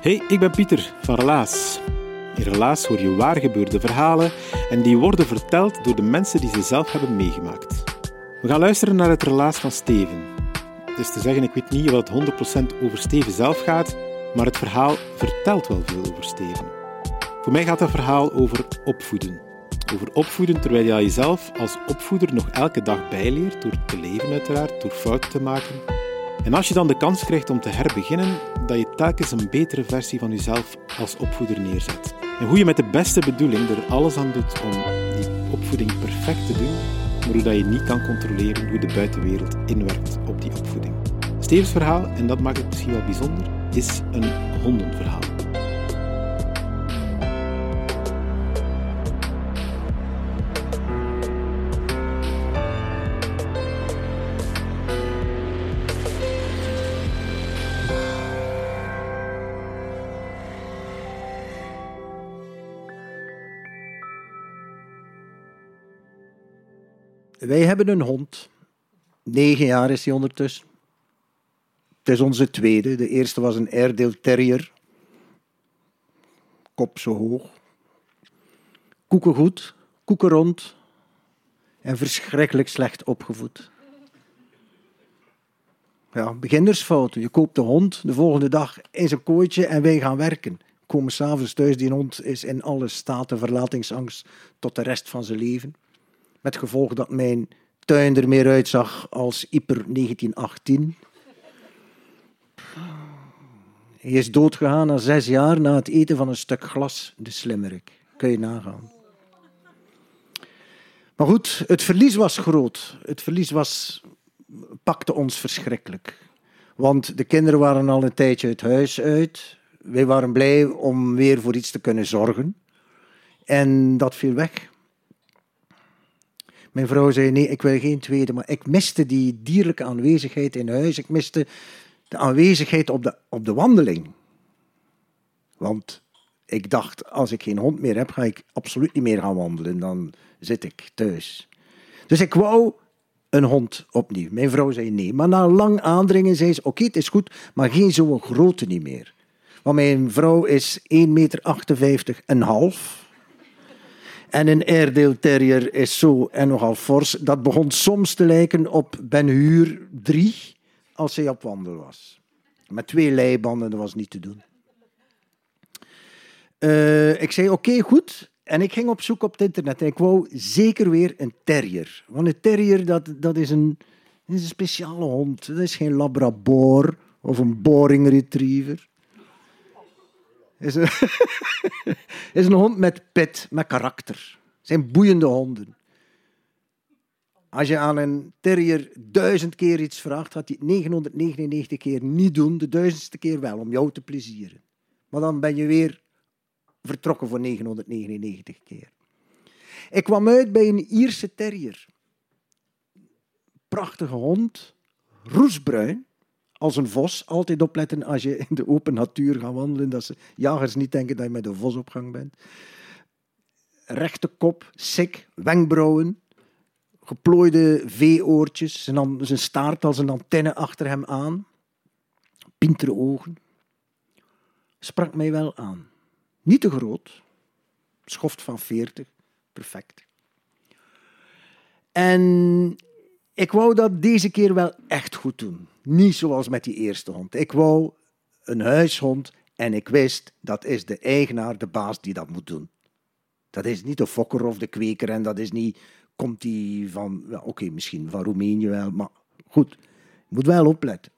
Hey, ik ben Pieter van Relaas. In Relaas hoor je waar gebeurde verhalen en die worden verteld door de mensen die ze zelf hebben meegemaakt. We gaan luisteren naar het relaas van Steven. Het is te zeggen, ik weet niet wat 100% over Steven zelf gaat, maar het verhaal vertelt wel veel over Steven. Voor mij gaat het verhaal over opvoeden. Over opvoeden terwijl je jezelf als opvoeder nog elke dag bijleert, door te leven uiteraard, door fouten te maken en als je dan de kans krijgt om te herbeginnen, dat je telkens een betere versie van jezelf als opvoeder neerzet. En hoe je met de beste bedoeling er alles aan doet om die opvoeding perfect te doen, maar hoe je niet kan controleren hoe de buitenwereld inwerkt op die opvoeding. Stevens verhaal, en dat maakt het misschien wel bijzonder, is een hondenverhaal. Hebben een hond. Negen jaar is hij ondertussen. Het is onze tweede. De eerste was een Airedale Terrier. Kop zo hoog. Koeken goed, koeken rond. En verschrikkelijk slecht opgevoed. Ja, beginnersfouten. Je koopt de hond de volgende dag in zijn kooitje en wij gaan werken. Komen s'avonds thuis, die hond is in alle staten verlatingsangst tot de rest van zijn leven. Met gevolg dat mijn tuin er meer uitzag als Ieper 1918. Hij is doodgegaan na zes jaar na het eten van een stuk glas, de slimmerik. Kun je nagaan. Maar goed, het verlies was groot. Het verlies was, pakte ons verschrikkelijk. Want de kinderen waren al een tijdje het huis uit. Wij waren blij om weer voor iets te kunnen zorgen. En dat viel weg. Mijn vrouw zei: Nee, ik wil geen tweede. Maar ik miste die dierlijke aanwezigheid in huis. Ik miste de aanwezigheid op de, op de wandeling. Want ik dacht: als ik geen hond meer heb, ga ik absoluut niet meer gaan wandelen. Dan zit ik thuis. Dus ik wou een hond opnieuw. Mijn vrouw zei nee. Maar na lang aandringen zei ze: Oké, het is goed, maar geen zo'n grote niet meer. Want mijn vrouw is 1,58 meter en half. En een Airedale Terrier is zo en nogal fors. Dat begon soms te lijken op Ben Hur 3 als hij op wandel was. Met twee leibanden, dat was niet te doen. Uh, ik zei oké, goed. En ik ging op zoek op het internet. En ik wou zeker weer een terrier. Want een terrier, dat, dat, is, een, een speciale hond. Dat is geen labrador of een boring retriever. Is een, is een hond met pit, met karakter. Het zijn boeiende honden. Als je aan een terrier duizend keer iets vraagt, gaat hij 999 keer niet doen, de duizendste keer wel, om jou te plezieren. Maar dan ben je weer vertrokken voor 999 keer. Ik kwam uit bij een Ierse terrier. Prachtige hond, roesbruin, als een vos. Altijd opletten als je in de open natuur gaat wandelen, dat ze jagers niet denken dat je met een vos op gang bent. Rechte kop, sik, wenkbrauwen, geplooide veeoortjes, zijn, zijn staart als een antenne achter hem aan, pintere ogen. Sprak mij wel aan. Niet te groot, schoft van 40, perfect. En ik wou dat deze keer wel echt goed doen. Niet zoals met die eerste hond. Ik wou een huishond en ik wist dat is de eigenaar, de baas die dat moet doen. Dat is niet de fokker of de kweker en dat is niet komt hij van, oké, misschien van Roemenië wel, maar goed, je moet wel opletten.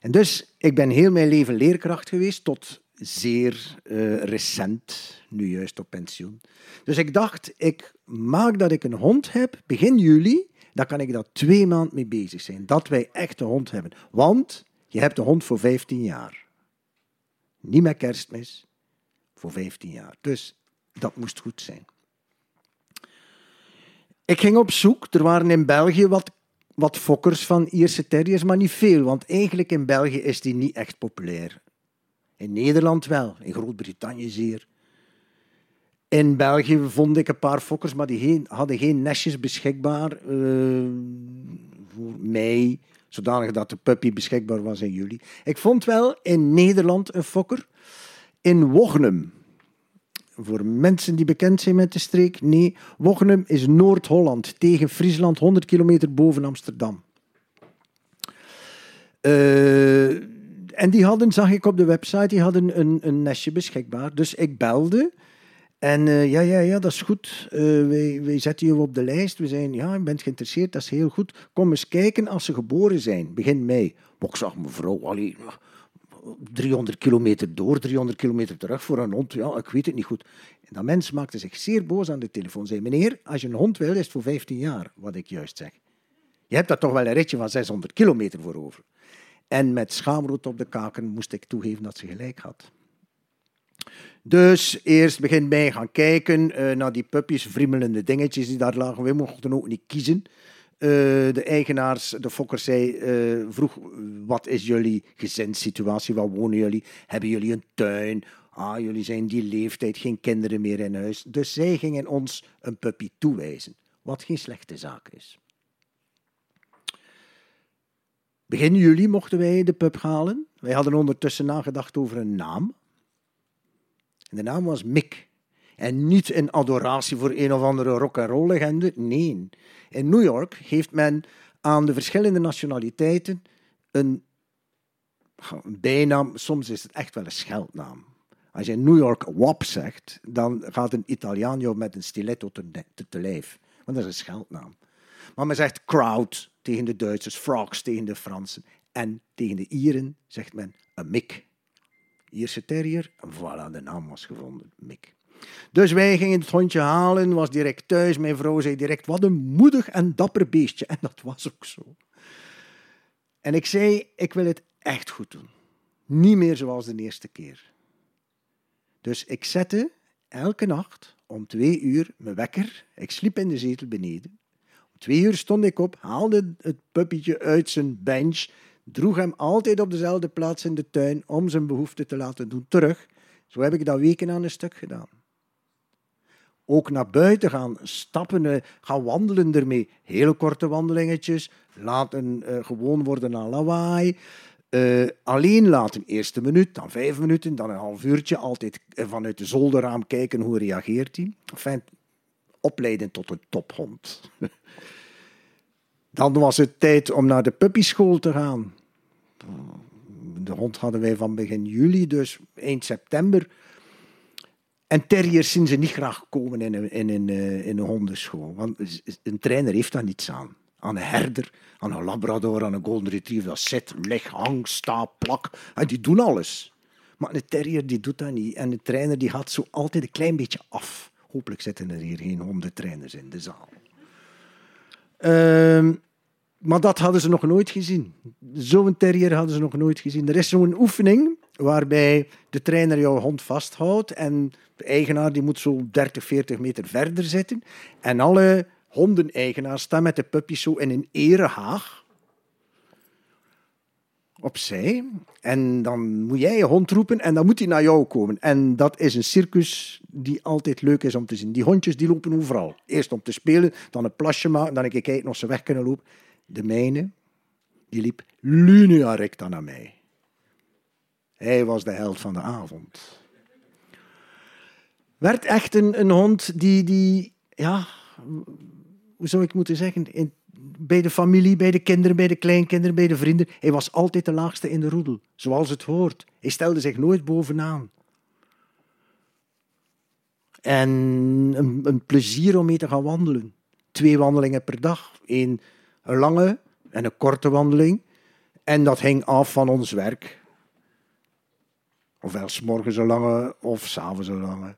En dus, ik ben heel mijn leven leerkracht geweest, tot zeer eh, recent, nu juist op pensioen. Dus ik dacht, ik maak dat ik een hond heb, begin juli, dan kan ik daar twee maanden mee bezig zijn. Dat wij echt een hond hebben. Want je hebt een hond voor 15 jaar. Niet met kerstmis, voor 15 jaar. Dus dat moest goed zijn. Ik ging op zoek. Er waren in België wat, wat fokkers van Ierse terriers, maar niet veel. Want eigenlijk in België is die niet echt populair. In Nederland wel, in Groot-Brittannië zeer. In België vond ik een paar fokkers, maar die hadden geen nestjes beschikbaar uh, voor mij, zodanig dat de puppy beschikbaar was in juli. Ik vond wel in Nederland een fokker, in Wochnum. Voor mensen die bekend zijn met de streek, nee, Wochnum is Noord-Holland, tegen Friesland, 100 kilometer boven Amsterdam. Uh, en die hadden, zag ik op de website, die hadden een, een nestje beschikbaar. Dus ik belde. En uh, ja, ja, ja, dat is goed. Wij, wij zetten je op de lijst. We zijn, ja, je bent geïnteresseerd, dat is heel goed. Kom eens kijken als ze geboren zijn, begin mei. Maar ik zag mevrouw, allee, 300 kilometer door, 300 kilometer terug voor een hond. Ja, ik weet het niet goed. En dat mens maakte zich zeer boos aan de telefoon. Zei, meneer, als je een hond wil, is het voor 15 jaar, wat ik juist zeg. Je hebt daar toch wel een ritje van 600 kilometer voor over. En met schaamrood op de kaken moest ik toegeven dat ze gelijk had. Dus eerst begin bij gaan kijken uh, naar die puppies, vriemelende dingetjes die daar lagen. We mochten ook niet kiezen. Uh, de eigenaars, de fokker zei, uh, vroeg, wat is jullie gezinssituatie? Waar wonen jullie? Hebben jullie een tuin? Ah, jullie zijn die leeftijd, geen kinderen meer in huis. Dus zij gingen ons een puppy toewijzen, wat geen slechte zaak is. Begin juli mochten wij de pub halen. Wij hadden ondertussen nagedacht over een naam. En de naam was Mick. En niet een adoratie voor een of andere rock-and-roll legende. Nee. In New York geeft men aan de verschillende nationaliteiten een, een bijnaam. Soms is het echt wel een scheldnaam. Als je in New York WAP zegt, dan gaat een Italiaan jou met een stiletto te, te, te lijf. Want dat is een scheldnaam. Maar men zegt crowd tegen de Duitsers, frogs tegen de Fransen. En tegen de Ieren zegt men een mik. Ierse terrier, voilà, de naam was gevonden, mik. Dus wij gingen het hondje halen, was direct thuis. Mijn vrouw zei direct, wat een moedig en dapper beestje. En dat was ook zo. En ik zei, ik wil het echt goed doen. Niet meer zoals de eerste keer. Dus ik zette elke nacht om twee uur mijn wekker. Ik sliep in de zetel beneden. Twee uur stond ik op, haalde het puppietje uit zijn bench, droeg hem altijd op dezelfde plaats in de tuin om zijn behoefte te laten doen terug. Zo heb ik dat weken aan een stuk gedaan. Ook naar buiten gaan, stappen, eh, gaan wandelen ermee. Hele korte wandelingetjes, laten uh, gewoon worden aan lawaai. Uh, alleen laten, eerste minuut, dan vijf minuten, dan een half uurtje. Altijd vanuit de zolderraam kijken hoe reageert hij. Enfin, opleiden tot een tophond. Dan was het tijd om naar de puppyschool te gaan. De hond hadden wij van begin juli, dus eind september. En terriers zien ze niet graag komen in een, in, een, eh, in een hondenschool. Want een trainer heeft daar niets aan. Aan een herder, aan een labrador, aan een golden retriever. Dat zit, leg, hang, sta, plak. En die doen alles. Maar een terrier die doet dat niet. En de trainer die gaat zo altijd een klein beetje af. Hopelijk zitten er hier geen hondentrainers in de zaal. Uh, maar dat hadden ze nog nooit gezien. Zo'n terrier hadden ze nog nooit gezien. Er is zo'n oefening waarbij de trainer jouw hond vasthoudt en de eigenaar die moet zo 30, 40 meter verder zitten. En alle hondeneigenaars staan met de puppies zo in een erehaag opzij. En dan moet jij je hond roepen en dan moet hij naar jou komen. En dat is een circus die altijd leuk is om te zien. Die hondjes die lopen overal. Eerst om te spelen, dan een plasje maken, dan een kijken of ze weg kunnen lopen. De mijne, die liep linea naar mij. Hij was de held van de avond. Werd echt een, een hond die, die, ja, hoe zou ik moeten zeggen, in, bij de familie, bij de kinderen, bij de kleinkinderen, bij de vrienden. Hij was altijd de laagste in de roedel, zoals het hoort. Hij stelde zich nooit bovenaan. En een, plezier om mee te gaan wandelen. Twee wandelingen per dag. Een lange en een korte wandeling. En dat hing af van ons werk. Ofwel s'morgens een lange of s'avonds een lange.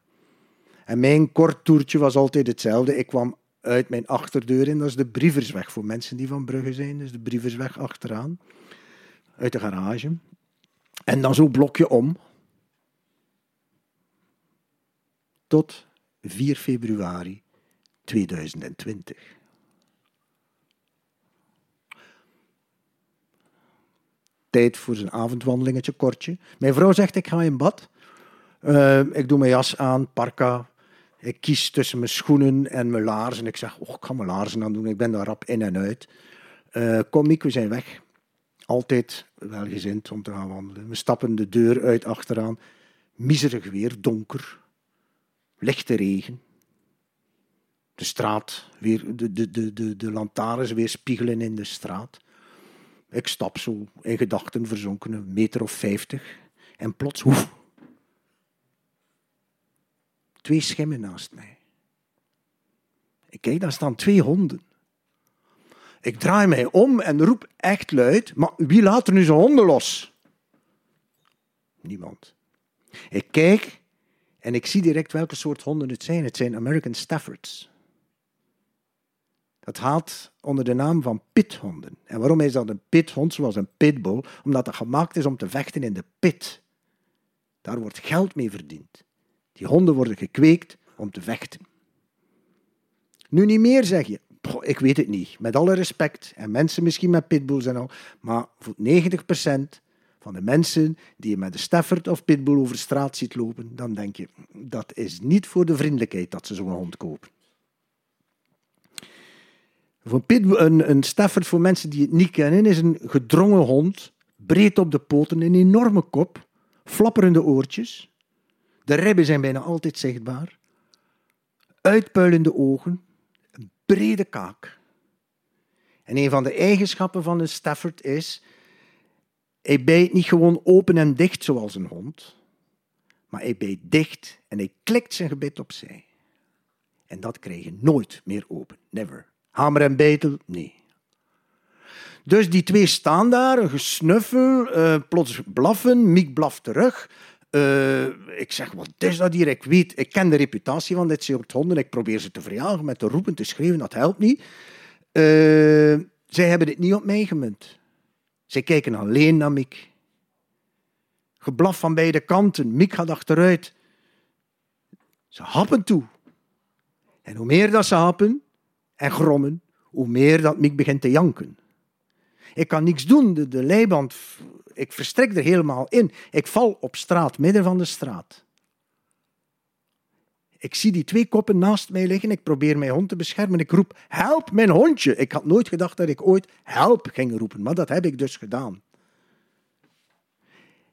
En mijn kort toertje was altijd hetzelfde. Ik kwam uit mijn achterdeur in, dat is de Brieversweg voor mensen die van Brugge zijn. Dus de Brieversweg achteraan, uit de garage. En dan zo blokje om. Tot 4 februari 2020. Tijd voor zijn avondwandelingetje, kortje. Mijn vrouw zegt, ik ga in bad. Uh, ik doe mijn jas aan, parka. Ik kies tussen mijn schoenen en mijn laarzen. Ik zeg, oh, ik ga mijn laarzen aan doen. Ik ben daar rap in en uit. Uh, kom, Miek, we zijn weg. Altijd welgezind om te gaan wandelen. We stappen de deur uit achteraan. Miserig weer, donker. Lichte regen. De straat, weer, de, de, de, de, de lantaarns weer spiegelen in de straat. Ik stap zo in gedachten verzonken, een meter of vijftig. En plots, hoef, twee schimmen naast mij. Ik kijk, daar staan twee honden. Ik draai mij om en roep echt luid, maar wie laat er nu zijn honden los? Niemand. Ik kijk en ik zie direct welke soort honden het zijn. Het zijn American Staffords. Dat haalt onder de naam van pithonden. En waarom is dat een pithond zoals een pitbull? Omdat dat gemaakt is om te vechten in de pit. Daar wordt geld mee verdiend. Die honden worden gekweekt om te vechten. Nu niet meer zeg je. ik weet het niet. Met alle respect. En mensen misschien met pitbulls en al. Maar voor 90% van de mensen die je met een Stafford of pitbull over straat ziet lopen, dan denk je, dat is niet voor de vriendelijkheid dat ze zo'n hond kopen. Voor een, een Stafford, voor mensen die het niet kennen, is een gedrongen hond, breed op de poten, een enorme kop, flapperende oortjes. De ribben zijn bijna altijd zichtbaar. Uitpuilende ogen, een brede kaak. En een van de eigenschappen van een Stafford is, hij bijt niet gewoon open en dicht zoals een hond, maar hij bijt dicht en hij klikt zijn gebit opzij. En dat krijg je nooit meer open, never. Hamer en betel, nee. Dus die twee staan daar, een gesnuffel, uh, plots blaffen, Miek blaft terug. Uh, ik zeg, wat is dat hier? Ik weet, ik ken de reputatie van dit soort honden. Ik probeer ze te verjagen met te roepen, te schreeuwen, dat helpt niet. Uh, zij hebben dit niet op mij gemunt. Zij kijken alleen naar Miek. Geblaf van beide kanten. Miek gaat achteruit. Ze happen toe. En hoe meer dat ze happen, en grommen, hoe meer dat Miek begint te janken. Ik kan niks doen, de, de leiband, ik verstrek er helemaal in. Ik val op straat, midden van de straat. Ik zie die twee koppen naast mij liggen. Ik probeer mijn hond te beschermen. Ik roep: Help, mijn hondje! Ik had nooit gedacht dat ik ooit help ging roepen, maar dat heb ik dus gedaan.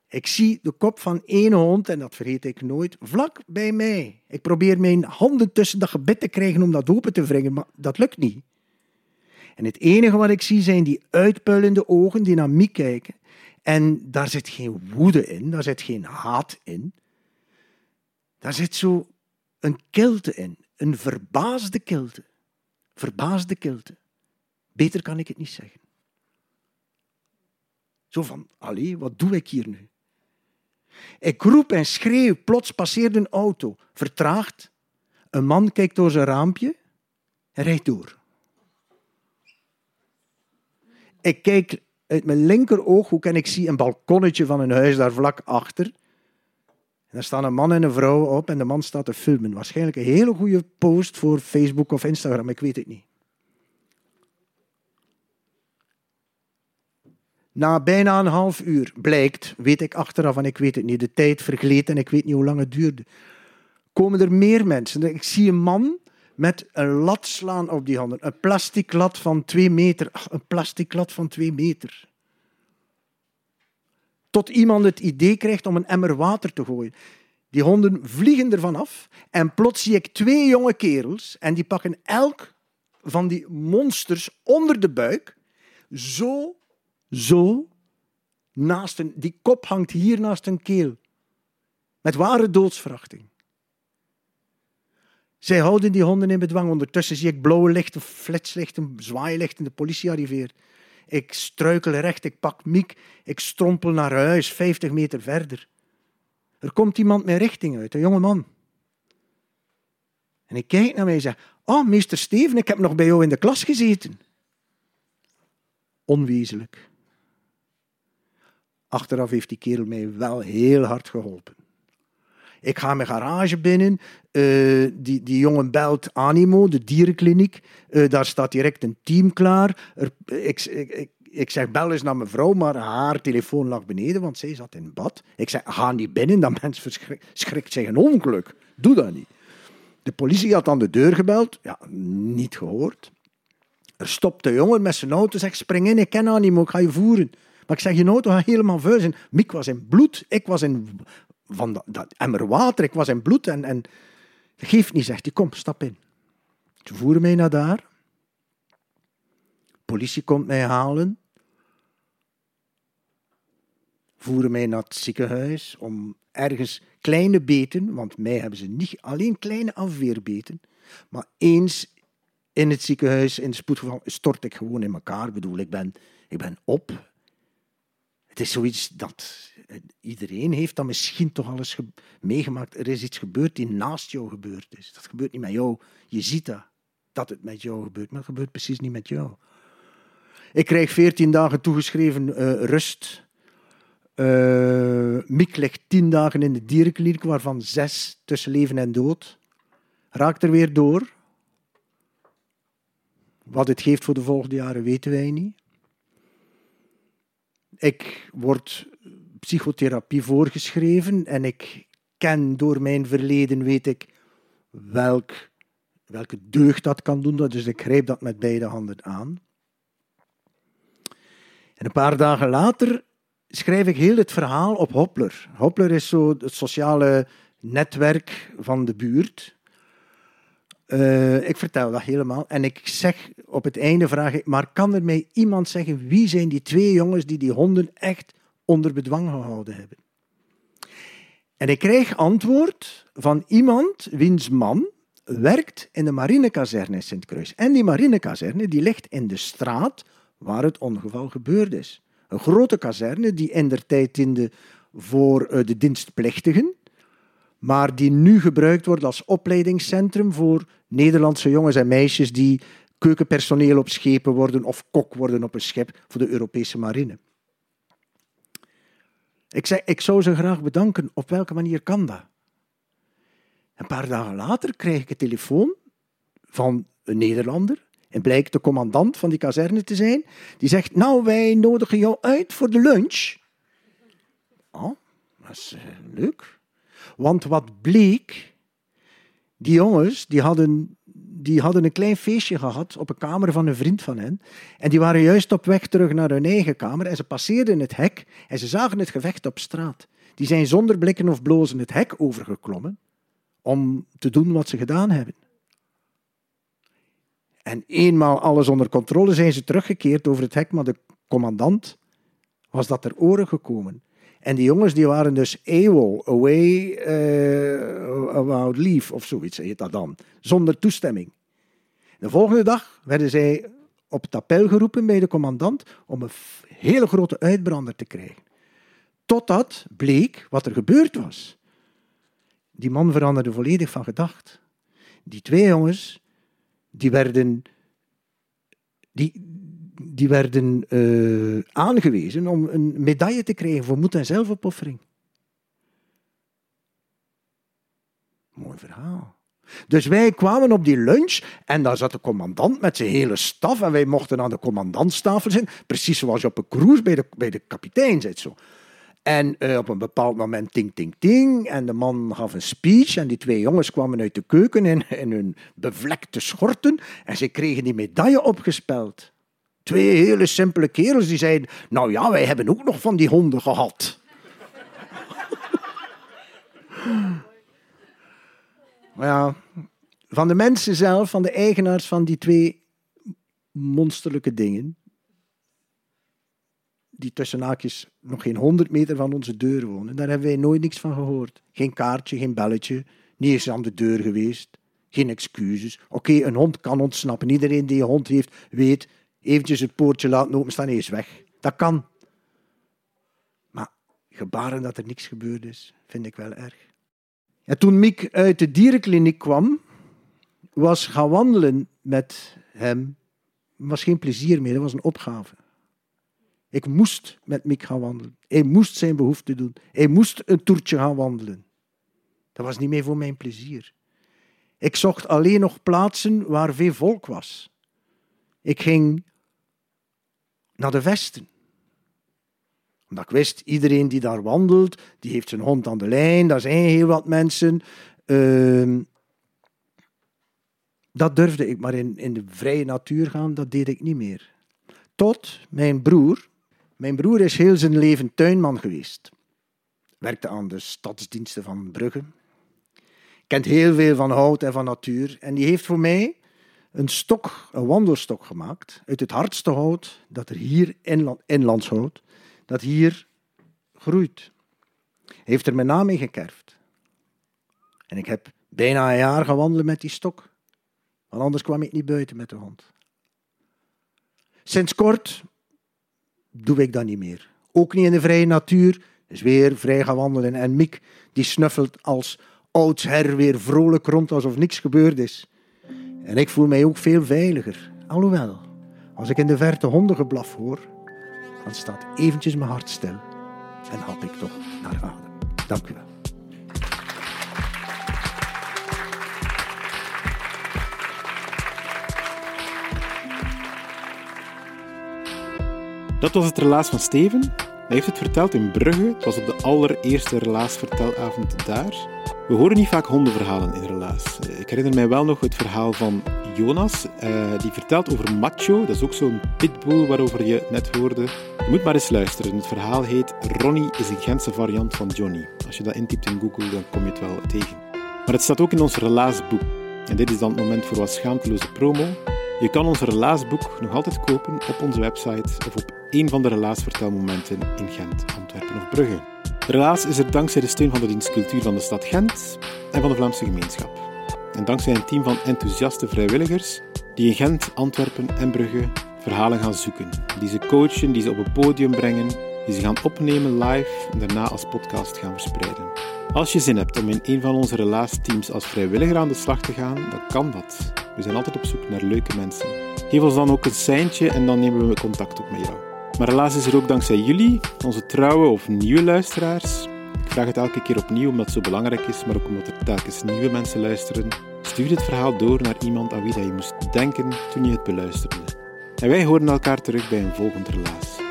Ik zie de kop van één hond, en dat vergeet ik nooit, vlak bij mij. Ik probeer mijn handen tussen dat gebit te krijgen om dat open te wringen, maar dat lukt niet. En het enige wat ik zie zijn die uitpuilende ogen die naar mij kijken. En daar zit geen woede in, daar zit geen haat in. Daar zit zo een kilte in, een verbaasde kilte. Verbaasde kilte. Beter kan ik het niet zeggen. Zo van, allee, wat doe ik hier nu? Ik roep en schreeuw, plots passeert een auto, vertraagt. Een man kijkt door zijn raampje en rijdt door. Ik kijk uit mijn linkerooghoek en ik zie een balkonnetje van een huis daar vlak achter. En daar staan een man en een vrouw op en de man staat te filmen. Waarschijnlijk een hele goede post voor Facebook of Instagram, ik weet het niet. Na bijna een half uur blijkt, weet ik achteraf en ik weet het niet, de tijd vergleed en ik weet niet hoe lang het duurde, komen er meer mensen. Ik zie een man met een lat slaan op die handen. Een plastic lat van twee meter. Een plastic lat van twee meter. Tot iemand het idee krijgt om een emmer water te gooien. Die honden vliegen ervan af en plots zie ik twee jonge kerels en die pakken elk van die monsters onder de buik, zo zo naast een, die kop hangt hier naast een keel. Met ware doodsverachting. Zij houden die honden in bedwang. Ondertussen zie ik blauwe lichten, flitslichten, zwaailichten. De politie arriveert. Ik struikel recht, ik pak Miek, ik strompel naar huis, 50 meter verder. Er komt iemand mijn richting uit, een jonge man. En ik kijk naar mij en zeg, oh, meester Steven, ik heb nog bij jou in de klas gezeten. Onwezenlijk. Achteraf heeft die kerel mij wel heel hard geholpen. Ik ga mijn garage binnen. Uh, die, die jongen belt Animo, de dierenkliniek. Uh, daar staat direct een team klaar. Ik, zeg, bel eens naar mijn vrouw, maar haar telefoon lag beneden, want zij zat in bad. Ik zeg, ga niet binnen, dan mens verschrikt zich een ongeluk. Doe dat niet. De politie had aan de deur gebeld. Ja, niet gehoord. Er stopt de jongen met zijn auto, zegt, spring in, ik ken Animo, ik ga je voeren. Maar ik zeg, je auto gaat helemaal vuil zijn. Miek was in bloed, ik was in van dat, dat, water, ik was in bloed. En, en geeft niet, zegt hij, kom, stap in. Ze voeren mij naar daar. politie komt mij halen. Voeren mij naar het ziekenhuis om ergens kleine beten, want mij hebben ze niet alleen kleine afweerbeten, maar eens in het ziekenhuis, in het spoedgeval, stort ik gewoon in elkaar. Ik bedoel, ik ben, ik ben op. Het is zoiets dat iedereen heeft dat misschien toch al eens meegemaakt. Er is iets gebeurd die naast jou gebeurd is. Dat gebeurt niet met jou. Je ziet dat, dat het met jou gebeurt, maar het gebeurt precies niet met jou. Ik krijg veertien dagen toegeschreven uh, rust. Uh, Miek ligt tien dagen in de dierenkliniek, waarvan zes tussen leven en dood. Raakt er weer door. Wat het geeft voor de volgende jaren weten wij niet. Ik word psychotherapie voorgeschreven en ik ken door mijn verleden, weet ik welk, welke deugd dat kan doen. Dus ik grijp dat met beide handen aan. En een paar dagen later schrijf ik heel het verhaal op Hoppler. Hoppler is zo het sociale netwerk van de buurt. Uh, ik vertel dat helemaal. En ik zeg op het einde, vraag ik, maar kan er mij iemand zeggen wie zijn die twee jongens die die honden echt onder bedwang gehouden hebben? En ik krijg antwoord van iemand wiens man werkt in de marinekazerne in Sint-Kruis. En die marinekazerne die ligt in de straat waar het ongeval gebeurd is. Een grote kazerne die in der tijd diende voor eh, de dienstplichtigen, maar die nu gebruikt wordt als opleidingscentrum voor Nederlandse jongens en meisjes die keukenpersoneel op schepen worden of kok worden op een schip voor de Europese marine. Ik zei, ik zou ze graag bedanken. Op welke manier kan dat? Een paar dagen later krijg ik een telefoon van een Nederlander. En blijkt de commandant van die kazerne te zijn. Die zegt, nou, wij nodigen jou uit voor de lunch. Oh, dat is uh, leuk. Want wat bleek, die jongens die hadden, die hadden een klein feestje gehad op een kamer van een vriend van hen. En die waren juist op weg terug naar hun eigen kamer en ze passeerden het hek en ze zagen het gevecht op straat. Die zijn zonder blikken of blozen het hek overgeklommen om te doen wat ze gedaan hebben. En eenmaal alles onder controle zijn ze teruggekeerd over het hek, maar de commandant was dat ter oren gekomen. En die jongens die waren dus AWOL, away uh, about leave of zoiets heet dat dan, zonder toestemming. De volgende dag werden zij op het appel geroepen bij de commandant om een hele grote uitbrander te krijgen. Totdat bleek wat er gebeurd was. Die man veranderde volledig van gedacht. Die twee jongens, die werden, die, die werden uh, aangewezen om een medaille te krijgen voor moed en zelfopoffering. Mooi verhaal. Dus wij kwamen op die lunch en daar zat de commandant met zijn hele staf en wij mochten aan de commandantstafel zitten, precies zoals je op een cruise bij de, bij de kapitein zit. Zo. En uh, op een bepaald moment ting, ting, ting. En de man gaf een speech. En die twee jongens kwamen uit de keuken in, in hun bevlekte schorten. En ze kregen die medaille opgespeld. Twee hele simpele kerels die zeiden: Nou ja, wij hebben ook nog van die honden gehad. ja, van de mensen zelf, van de eigenaars van die twee monsterlijke dingen, die tussen haakjes nog geen honderd meter van onze deur wonen, daar hebben wij nooit niks van gehoord. Geen kaartje, geen belletje, niet eens aan de deur geweest. Geen excuses. Oké, een hond kan ontsnappen. Iedereen die een hond heeft, weet, eventjes het poortje laten openstaan en is weg. Dat kan. Maar gebaren dat er niks gebeurd is, vind ik wel erg. En toen Miek uit de dierenkliniek kwam, was gaan wandelen met hem, was geen plezier meer, dat was een opgave. Ik moest met Miek gaan wandelen. Hij moest zijn behoefte doen. Hij moest een toertje gaan wandelen. Dat was niet meer voor mijn plezier. Ik zocht alleen nog plaatsen waar veel volk was. Ik ging naar de vesten. Omdat ik wist, iedereen die daar wandelt, die heeft zijn hond aan de lijn, daar zijn heel wat mensen. Uh, dat durfde ik, maar in, in de vrije natuur gaan, dat deed ik niet meer. Tot mijn broer, mijn broer is heel zijn leven tuinman geweest. Werkte aan de stadsdiensten van Brugge. Kent heel veel van hout en van natuur. En die heeft voor mij een stok, een wandelstok gemaakt uit het hardste hout dat er hier, inland, inlandshout, dat hier groeit. Heeft er mijn naam in gekerfd. En ik heb bijna een jaar gewandeld met die stok. Want anders kwam ik niet buiten met de hond. Sinds kort doe ik dat niet meer. Ook niet in de vrije natuur. Dus weer vrij gaan wandelen. En Miek die snuffelt als oudsher weer vrolijk rond alsof niks gebeurd is. En ik voel mij ook veel veiliger. Alhoewel, als ik in de verte hondengeblaf hoor, dan staat eventjes mijn hart stil en hap ik toch naar adem. Dank u wel. Dat was het relaas van Steven. Hij heeft het verteld in Brugge. Het was op de allereerste relaasvertelavond daar. We horen niet vaak hondenverhalen in relaas. Ik herinner mij wel nog het verhaal van Jonas. Uh, die vertelt over Macho. Dat is ook zo'n pitbull waarover je net hoorde. Je moet maar eens luisteren. Het verhaal heet Ronnie is een Gentse variant van Johnny. Als je dat intypt in Google, dan kom je het wel tegen. Maar het staat ook in ons relaasboek. En dit is dan het moment voor wat schaamteloze promo. Je kan ons relaasboek nog altijd kopen op onze website of op een van de relaasvertelmomenten in Gent, Antwerpen of Brugge. Relaas is er dankzij de steun van de dienst Cultuur van de stad Gent en van de Vlaamse gemeenschap. En dankzij een team van enthousiaste vrijwilligers die in Gent, Antwerpen en Brugge verhalen gaan zoeken. Die ze coachen, die ze op het podium brengen, die ze gaan opnemen live en daarna als podcast gaan verspreiden. Als je zin hebt om in een van onze relaasteams als vrijwilliger aan de slag te gaan, dan kan dat. We zijn altijd op zoek naar leuke mensen. Geef ons dan ook een seintje en dan nemen we contact op met jou. Maar helaas is er ook dankzij jullie, onze trouwe of nieuwe luisteraars. Ik vraag het elke keer opnieuw omdat het zo belangrijk is, maar ook omdat er telkens nieuwe mensen luisteren. Stuur dit verhaal door naar iemand aan wie dat je moest denken toen je het beluisterde. En wij horen elkaar terug bij een volgend relaas.